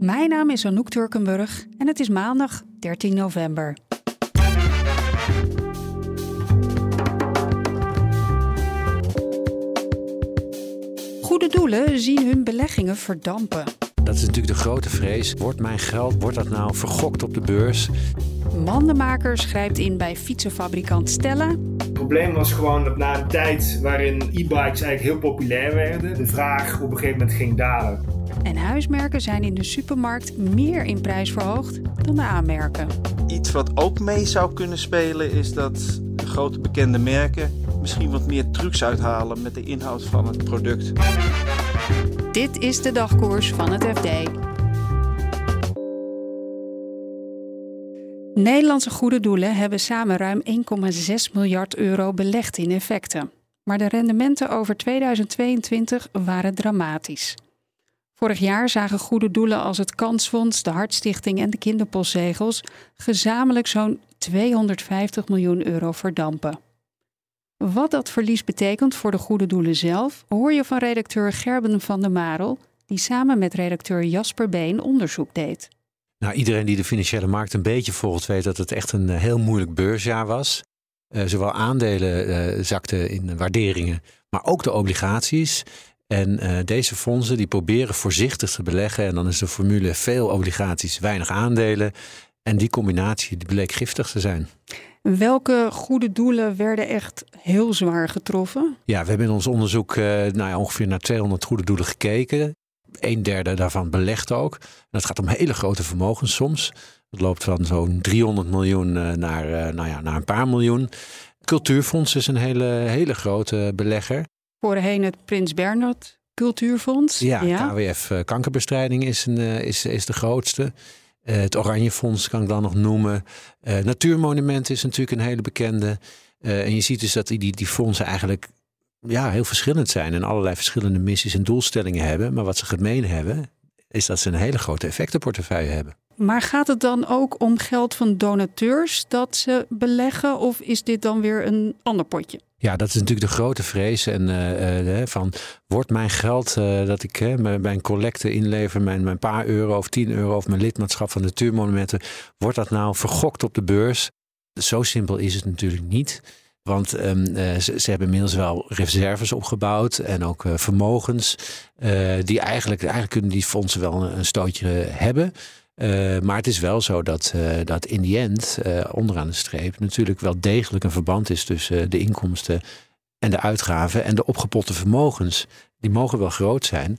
Mijn naam is Anouk Turkenburg en het is maandag 13 november. Goede doelen zien hun beleggingen verdampen. Dat is natuurlijk de grote vrees. Wordt mijn geld, wordt dat nou vergokt op de beurs? Mandenmaker schrijft in bij fietsenfabrikant Stella. Het probleem was gewoon dat na een tijd waarin e-bikes eigenlijk heel populair werden, de vraag op een gegeven moment ging dalen. En huismerken zijn in de supermarkt meer in prijs verhoogd dan de aanmerken. Iets wat ook mee zou kunnen spelen is dat de grote bekende merken misschien wat meer trucs uithalen met de inhoud van het product. Dit is de dagkoers van het FD. Nederlandse goede doelen hebben samen ruim 1,6 miljard euro belegd in effecten. Maar de rendementen over 2022 waren dramatisch. Vorig jaar zagen goede doelen als het Kansfonds, de Hartstichting en de Kinderpostzegels gezamenlijk zo'n 250 miljoen euro verdampen. Wat dat verlies betekent voor de goede doelen zelf, hoor je van redacteur Gerben van der Marel, die samen met redacteur Jasper Been onderzoek deed. Nou, iedereen die de financiële markt een beetje volgt, weet dat het echt een eh, heel moeilijk beursjaar was. Uh, zowel aandelen uh, zakten in waarderingen, maar ook de obligaties. En uh, deze fondsen die proberen voorzichtig te beleggen. En dan is de formule veel obligaties, weinig aandelen. En die combinatie die bleek giftig te zijn. Welke goede doelen werden echt heel zwaar getroffen? Ja, we hebben in ons onderzoek uh, nou ja, ongeveer naar 200 goede doelen gekeken. Een derde daarvan belegt ook. En dat gaat om hele grote vermogens soms. Het loopt van zo'n 300 miljoen uh, naar, uh, nou ja, naar een paar miljoen. Cultuurfonds is een hele, hele grote belegger. Voorheen het Prins Bernhard Cultuurfonds. Ja, ja. KWF Kankerbestrijding is, een, is, is de grootste. Uh, het Oranje Fonds kan ik dan nog noemen. Natuurmonumenten is natuurlijk een hele bekende. En je ziet dus dat die, die fondsen eigenlijk ja, heel verschillend zijn. En allerlei verschillende missies en doelstellingen hebben. Maar wat ze gemeen hebben, is dat ze een hele grote effectenportefeuille hebben. Maar gaat het dan ook om geld van donateurs dat ze beleggen? Of is dit dan weer een ander potje? Ja, dat is natuurlijk de grote vrees. En uh, uh, van wordt mijn geld uh, dat ik bij een collecte inlever, mijn, mijn paar euro of 10 euro of mijn lidmaatschap van Natuurmonumenten, wordt dat nou vergokt op de beurs? Zo simpel is het natuurlijk niet. Want um, ze, ze, hebben inmiddels wel reserves opgebouwd en ook vermogens. die eigenlijk, eigenlijk kunnen die fondsen wel een, een stootje hebben. Uh, maar het is wel zo dat, uh, dat in die end, uh, onderaan de streep, natuurlijk wel degelijk een verband is tussen de inkomsten en de uitgaven en de opgepotte vermogens. Die mogen wel groot zijn,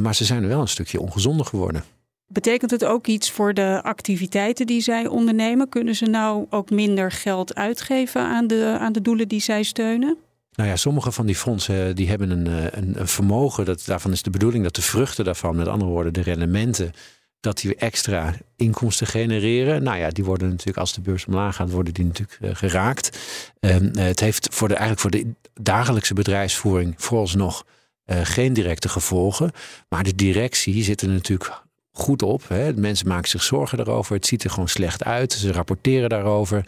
maar ze zijn wel een stukje ongezonder geworden. Betekent het ook iets voor de activiteiten die zij ondernemen? Kunnen ze nou ook minder geld uitgeven aan de, aan de doelen die zij steunen? Nou ja, sommige van die fondsen die hebben een, een, een vermogen. Dat, daarvan is de bedoeling dat de vruchten daarvan, met andere woorden, de rendementen dat die extra inkomsten genereren. Nou ja, die worden natuurlijk als de beurs omlaag gaat, worden die natuurlijk uh, geraakt. Um, het heeft voor de, eigenlijk voor de dagelijkse bedrijfsvoering vooralsnog uh, geen directe gevolgen. Maar de directie zit er natuurlijk goed op. Hè. Mensen maken zich zorgen daarover. Het ziet er gewoon slecht uit. Ze rapporteren daarover.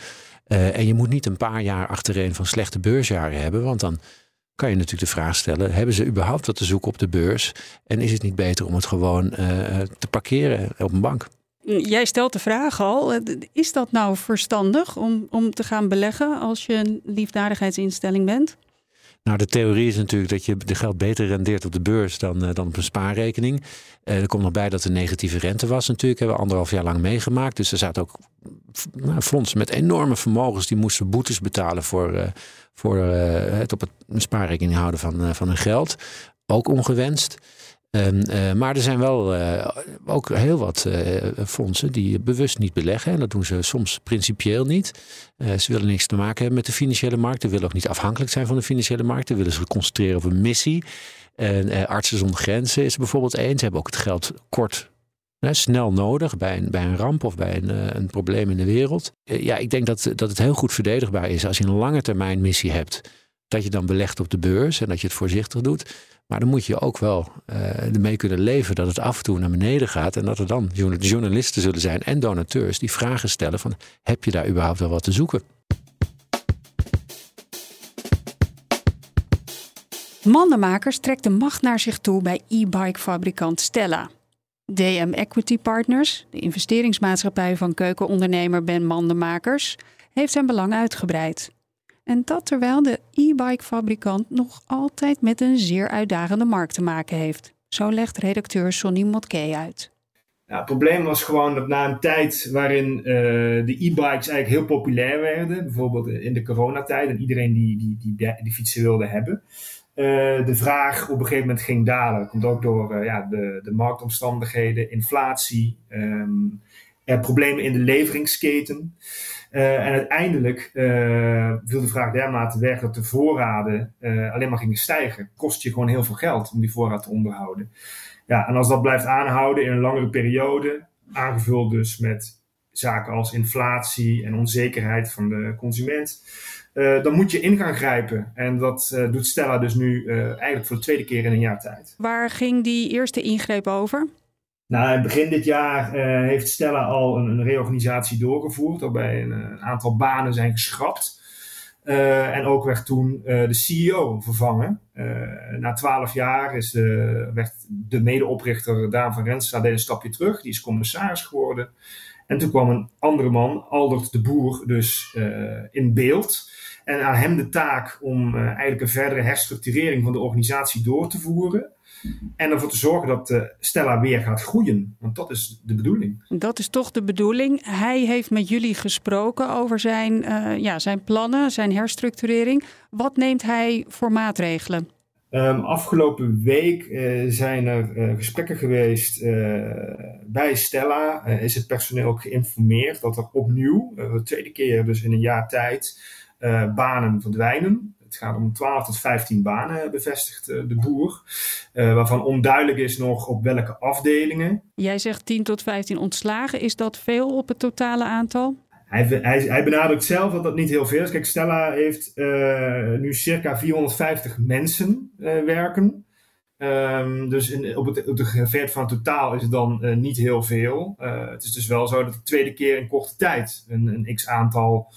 En je moet niet een paar jaar achtereen van slechte beursjaren hebben, want dan kan je natuurlijk de vraag stellen: hebben ze überhaupt wat te zoeken op de beurs? En is het niet beter om het gewoon uh, te parkeren op een bank? Jij stelt de vraag al: is dat nou verstandig om, om te gaan beleggen als je een liefdadigheidsinstelling bent? Nou, de theorie is natuurlijk dat je de geld beter rendeert op de beurs dan, uh, dan op een spaarrekening. Uh, er komt nog bij dat er negatieve rente was natuurlijk. Hebben we anderhalf jaar lang meegemaakt. Dus er zaten ook fondsen met enorme vermogens. Die moesten boetes betalen voor, uh, voor het op het spaarrekening houden van, van hun geld. Ook ongewenst. Uh, maar er zijn wel ook heel wat fondsen die bewust niet beleggen. En dat doen ze soms principieel niet. ze willen niks te maken hebben met de financiële markt. Ze willen ook niet afhankelijk zijn van de financiële markt. Ze willen zich concentreren op een missie. En Artsen zonder Grenzen is bijvoorbeeld één. Ze hebben ook het geld kort snel nodig bij een, bij een ramp of bij een, eh, een probleem in de wereld. Eh, ja, ik denk dat, dat het heel goed verdedigbaar is als je een lange termijn missie hebt. Dat je dan belegt op de beurs en dat je het voorzichtig doet. Maar dan moet je ook wel uh, ermee kunnen leven dat het af en toe naar beneden gaat. En dat er dan journalisten zullen zijn en donateurs die vragen stellen van heb je daar überhaupt wel wat te zoeken? Mandenmakers trekt de macht naar zich toe bij e-bike fabrikant Stella. DM Equity Partners, de investeringsmaatschappij van keukenondernemer Ben Mandenmakers, heeft zijn belang uitgebreid. En dat terwijl de e-bike fabrikant nog altijd met een zeer uitdagende markt te maken heeft. Zo legt redacteur Sonny Motke uit. het probleem was gewoon dat na een tijd waarin uh, de e-bikes eigenlijk heel populair werden, bijvoorbeeld in de coronatijd, en iedereen die, die, die, die fietsen wilde hebben, de vraag op een gegeven moment ging dalen. Dat komt ook door uh, ja, de, de marktomstandigheden, inflatie, um, problemen in de leveringsketen. Uh, en uiteindelijk viel de vraag dermate weg dat de voorraden alleen maar gingen stijgen. Kost je gewoon heel veel geld om die voorraad te onderhouden. Ja, en als dat blijft aanhouden in een langere periode, aangevuld dus met zaken als inflatie en onzekerheid van de consument, uh, dan moet je in gaan grijpen. En dat uh, doet Stella dus nu uh, eigenlijk voor de tweede keer in een jaar tijd. Waar ging die eerste ingreep over? Nou, begin dit jaar heeft Stella al een, een, reorganisatie doorgevoerd, waarbij een, een aantal banen zijn geschrapt. en ook werd toen de CEO vervangen. na twaalf jaar is de, werd de medeoprichter Daan van deed een stapje terug. Die is commissaris geworden. En toen kwam een andere man, Aldert de Boer, dus in beeld. En aan hem de taak om uh, eigenlijk een verdere herstructurering van de organisatie door te voeren. En ervoor te zorgen dat uh, Stella weer gaat groeien. Want dat is de bedoeling. Dat is toch de bedoeling. Hij heeft met jullie gesproken over zijn, ja, zijn plannen, zijn herstructurering. Wat neemt hij voor maatregelen? Um, afgelopen week uh, zijn er uh, gesprekken geweest uh, bij Stella. is het personeel geïnformeerd dat er opnieuw, de tweede keer dus in een jaar tijd, banen verdwijnen. Het gaat om 12 tot 15 banen, bevestigt de boer. Waarvan onduidelijk is nog op welke afdelingen. Jij zegt 10 tot 15 ontslagen. Is dat veel op het totale aantal? Hij, hij, hij benadrukt zelf dat dat niet heel veel is. Kijk, Stella heeft nu circa 450 mensen werken. Um, dus in, op het, op de van het totaal is het dan niet heel veel. het is dus wel zo dat de tweede keer in korte tijd een, een x aantal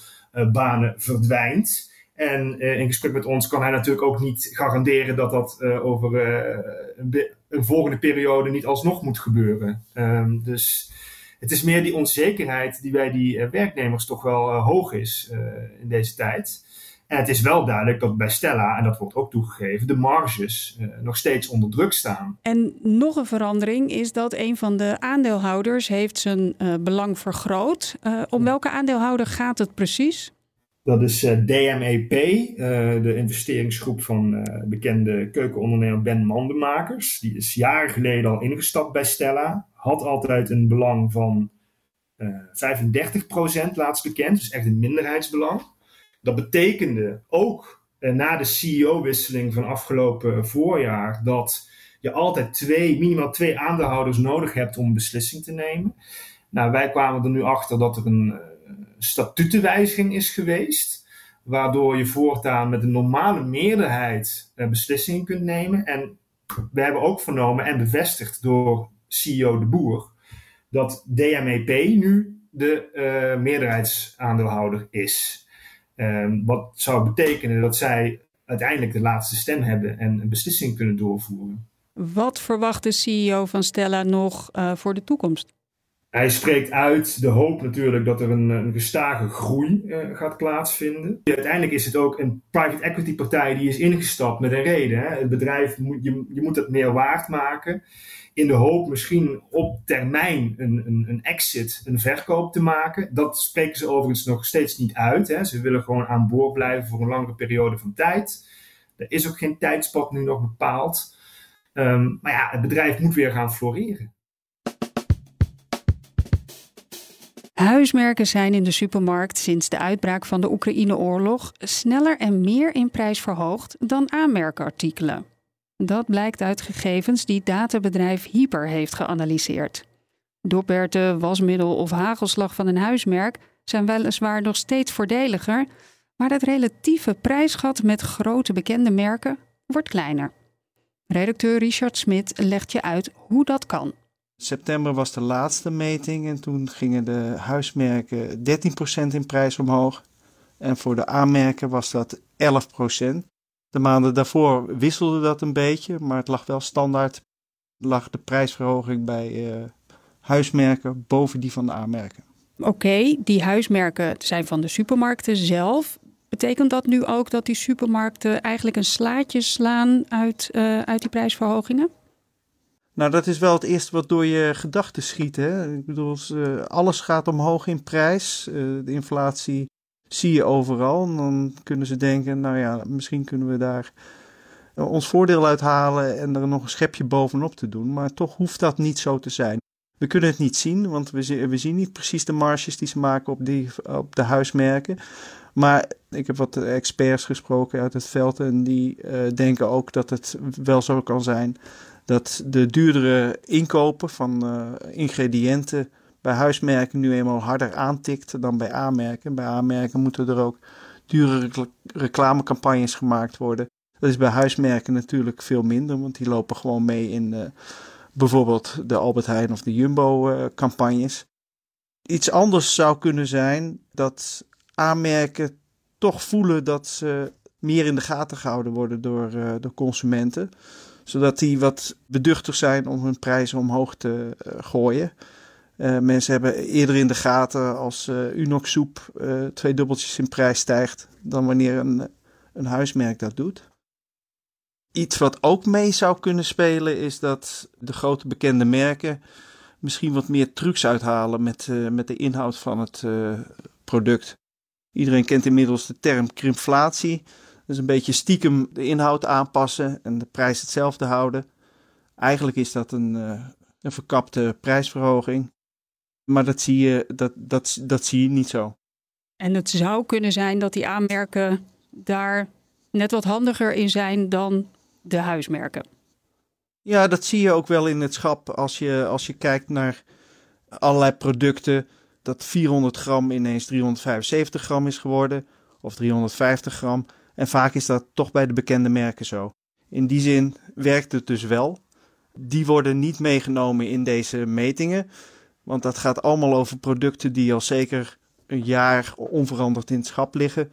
banen verdwijnt. En in gesprek met ons kan hij natuurlijk ook niet garanderen dat dat over een, een, volgende periode niet alsnog moet gebeuren. Um, dus het is meer die onzekerheid die bij die werknemers toch wel hoog is in deze tijd. En het is wel duidelijk dat bij Stella, en dat wordt ook toegegeven, de marges uh, nog steeds onder druk staan. En nog een verandering is dat een van de aandeelhouders heeft zijn uh, belang vergroot. Uh, om welke aandeelhouder gaat het precies? Dat is DMEP, de investeringsgroep van bekende keukenondernemer Ben Mandenmakers. Die is jaren geleden al ingestapt bij Stella. Had altijd een belang van 35% laatst bekend, dus echt een minderheidsbelang. Dat betekende ook eh, na de CEO-wisseling van afgelopen voorjaar dat je altijd twee, minimaal twee aandeelhouders nodig hebt om een beslissing te nemen. Nou, wij kwamen er nu achter dat er een uh, statutenwijziging is geweest, waardoor je voortaan met een normale meerderheid uh, beslissingen kunt nemen. En we hebben ook vernomen en bevestigd door CEO De Boer dat DMEP nu de uh, meerderheidsaandeelhouder is. Um, wat zou betekenen dat zij uiteindelijk de laatste stem hebben en een beslissing kunnen doorvoeren. Wat verwacht de CEO van Stella nog uh, voor de toekomst? Hij spreekt uit de hoop natuurlijk dat er een, een gestage groei uh, gaat plaatsvinden. Uiteindelijk is het ook een private equity partij die is ingestapt met een reden. Hè? Het bedrijf, moet, je, je moet het meer waard maken in de hoop misschien op termijn een, een, een, exit, een verkoop te maken. Dat spreken ze overigens nog steeds niet uit. Hè. Ze willen gewoon aan boord blijven voor een langere periode van tijd. Er is ook geen tijdspad nu nog bepaald. Um, maar ja, het bedrijf moet weer gaan floreren. Huismerken zijn in de supermarkt sinds de uitbraak van de Oekraïne-oorlog sneller en meer in prijs verhoogd dan aanmerkartikelen. Dat blijkt uit gegevens die databedrijf Hyper heeft geanalyseerd. Doperten, wasmiddel of hagelslag van een huismerk zijn weliswaar nog steeds voordeliger, maar het relatieve prijsgat met grote bekende merken wordt kleiner. Redacteur Richard Smit legt je uit hoe dat kan. September was de laatste meting en toen gingen de huismerken 13% in prijs omhoog. En voor de aanmerken was dat 11%. De maanden daarvoor wisselde dat een beetje, maar het lag wel standaard. Lag de prijsverhoging bij uh, huismerken boven die van de aanmerken. Oké, die huismerken zijn van de supermarkten zelf. Betekent dat nu ook dat die supermarkten eigenlijk een slaatje slaan uit, uh, uit die prijsverhogingen? Nou, dat is wel het eerste wat door je gedachten schiet. Hè? Ik bedoel, uh, alles gaat omhoog in prijs. De inflatie zie je overal. En dan kunnen ze denken, nou ja, misschien kunnen we daar ons voordeel uithalen en er nog een schepje bovenop te doen. Maar toch hoeft dat niet zo te zijn. We kunnen het niet zien, want we, zien niet precies de marges die ze maken op, die, op de huismerken. Maar ik heb wat experts gesproken uit het veld en die uh, denken ook dat het wel zo kan zijn dat de duurdere inkopen van uh, ingrediënten bij huismerken nu eenmaal harder aantikt dan bij aanmerken. Bij aanmerken moeten er ook dure reclamecampagnes gemaakt worden. Dat is bij huismerken natuurlijk veel minder, want die lopen gewoon mee in uh, bijvoorbeeld de Albert Heijn of de Jumbo-campagnes. Iets anders zou kunnen zijn dat aanmerken toch voelen dat ze meer in de gaten gehouden worden door uh, de consumenten. Zodat die wat beduchtig zijn om hun prijzen omhoog te gooien. Uh, mensen hebben eerder in de gaten als Unox soep twee dubbeltjes in prijs stijgt dan wanneer een, een huismerk dat doet. Iets wat ook mee zou kunnen spelen is dat de grote bekende merken misschien wat meer trucs uithalen met, met de inhoud van het product. Iedereen kent inmiddels de term krimflatie. Dus een beetje stiekem de inhoud aanpassen en de prijs hetzelfde houden. Eigenlijk is dat een, uh, een verkapte prijsverhoging. Maar dat zie, je, dat, dat, dat zie je niet zo. En het zou kunnen zijn dat die aanmerken daar net wat handiger in zijn dan de huismerken. Ja, dat zie je ook wel in het schap als je, als je kijkt naar allerlei producten dat 400 gram ineens 375 gram is geworden, of 350 gram. En vaak is dat toch bij de bekende merken zo. In die zin werkt het dus wel. Die worden niet meegenomen in deze metingen, want dat gaat allemaal over producten die al zeker een jaar onveranderd in het schap liggen.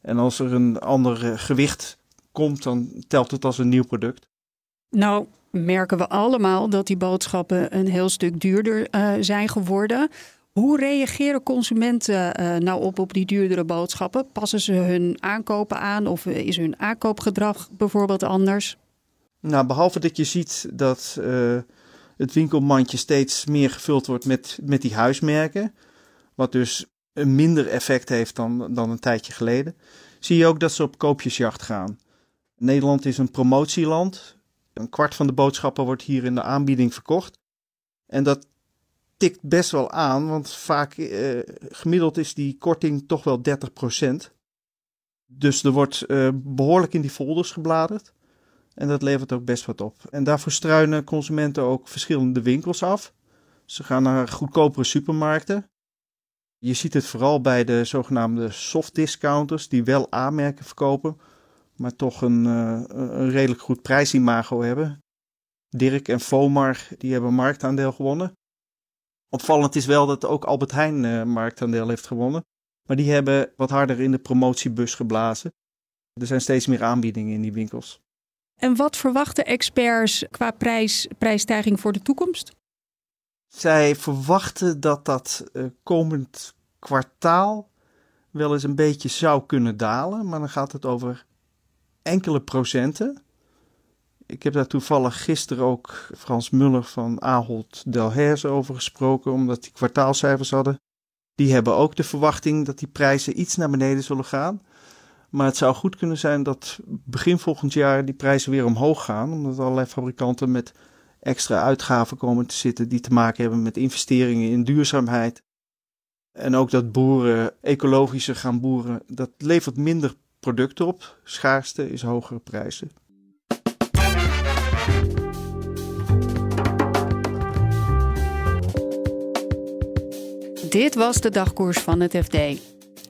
En als er een ander gewicht komt, dan telt het als een nieuw product. Nou, merken we allemaal dat die boodschappen een heel stuk duurder uh, zijn geworden. Hoe reageren consumenten uh, nou op, op die duurdere boodschappen? Passen ze hun aankopen aan of is hun aankoopgedrag bijvoorbeeld anders? Nou, behalve dat je ziet dat uh, het winkelmandje steeds meer gevuld wordt met, met die huismerken, wat dus een minder effect heeft dan, dan een tijdje geleden, zie je ook dat ze op koopjesjacht gaan. Nederland is een promotieland. Een kwart van de boodschappen wordt hier in de aanbieding verkocht. En dat tikt best wel aan, want vaak uh, gemiddeld is die korting toch wel 30%. Dus er wordt uh, behoorlijk in die folders gebladerd. En dat levert ook best wat op. En daarvoor struinen consumenten ook verschillende winkels af. Ze gaan naar goedkopere supermarkten. Je ziet het vooral bij de zogenaamde soft discounters, die wel aanmerken verkopen, maar toch een, uh, een redelijk goed prijsimago hebben. Dirk en Fomar die hebben marktaandeel gewonnen. Opvallend is wel dat ook Albert Heijn uh, marktaandeel heeft gewonnen. Maar die hebben wat harder in de promotiebus geblazen. Er zijn steeds meer aanbiedingen in die winkels. En wat verwachten experts qua prijs, prijsstijging voor de toekomst? Zij verwachten dat dat uh, komend kwartaal wel eens een beetje zou kunnen dalen. Maar dan gaat het over enkele procenten. Ik heb daar toevallig gisteren ook Frans Muller van Ahold Delhaize over gesproken, omdat die kwartaalcijfers hadden. Die hebben ook de verwachting dat die prijzen iets naar beneden zullen gaan. Maar het zou goed kunnen zijn dat begin volgend jaar die prijzen weer omhoog gaan, omdat allerlei fabrikanten met extra uitgaven komen te zitten die te maken hebben met investeringen in duurzaamheid. En ook dat boeren ecologischer gaan boeren, dat levert minder producten op. Schaarste is hogere prijzen. Dit was de dagkoers van het FD.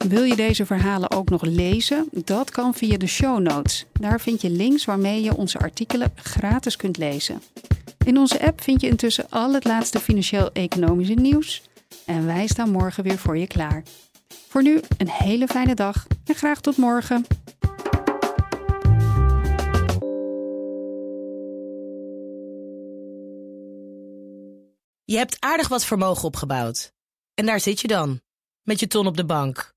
Wil je deze verhalen ook nog lezen? Dat kan via de show notes. Daar vind je links waarmee je onze artikelen gratis kunt lezen. In onze app vind je intussen al het laatste financieel-economische nieuws. En wij staan morgen weer voor je klaar. Voor nu een hele fijne dag en graag tot morgen. Je hebt aardig wat vermogen opgebouwd. En daar zit je dan, met je ton op de bank.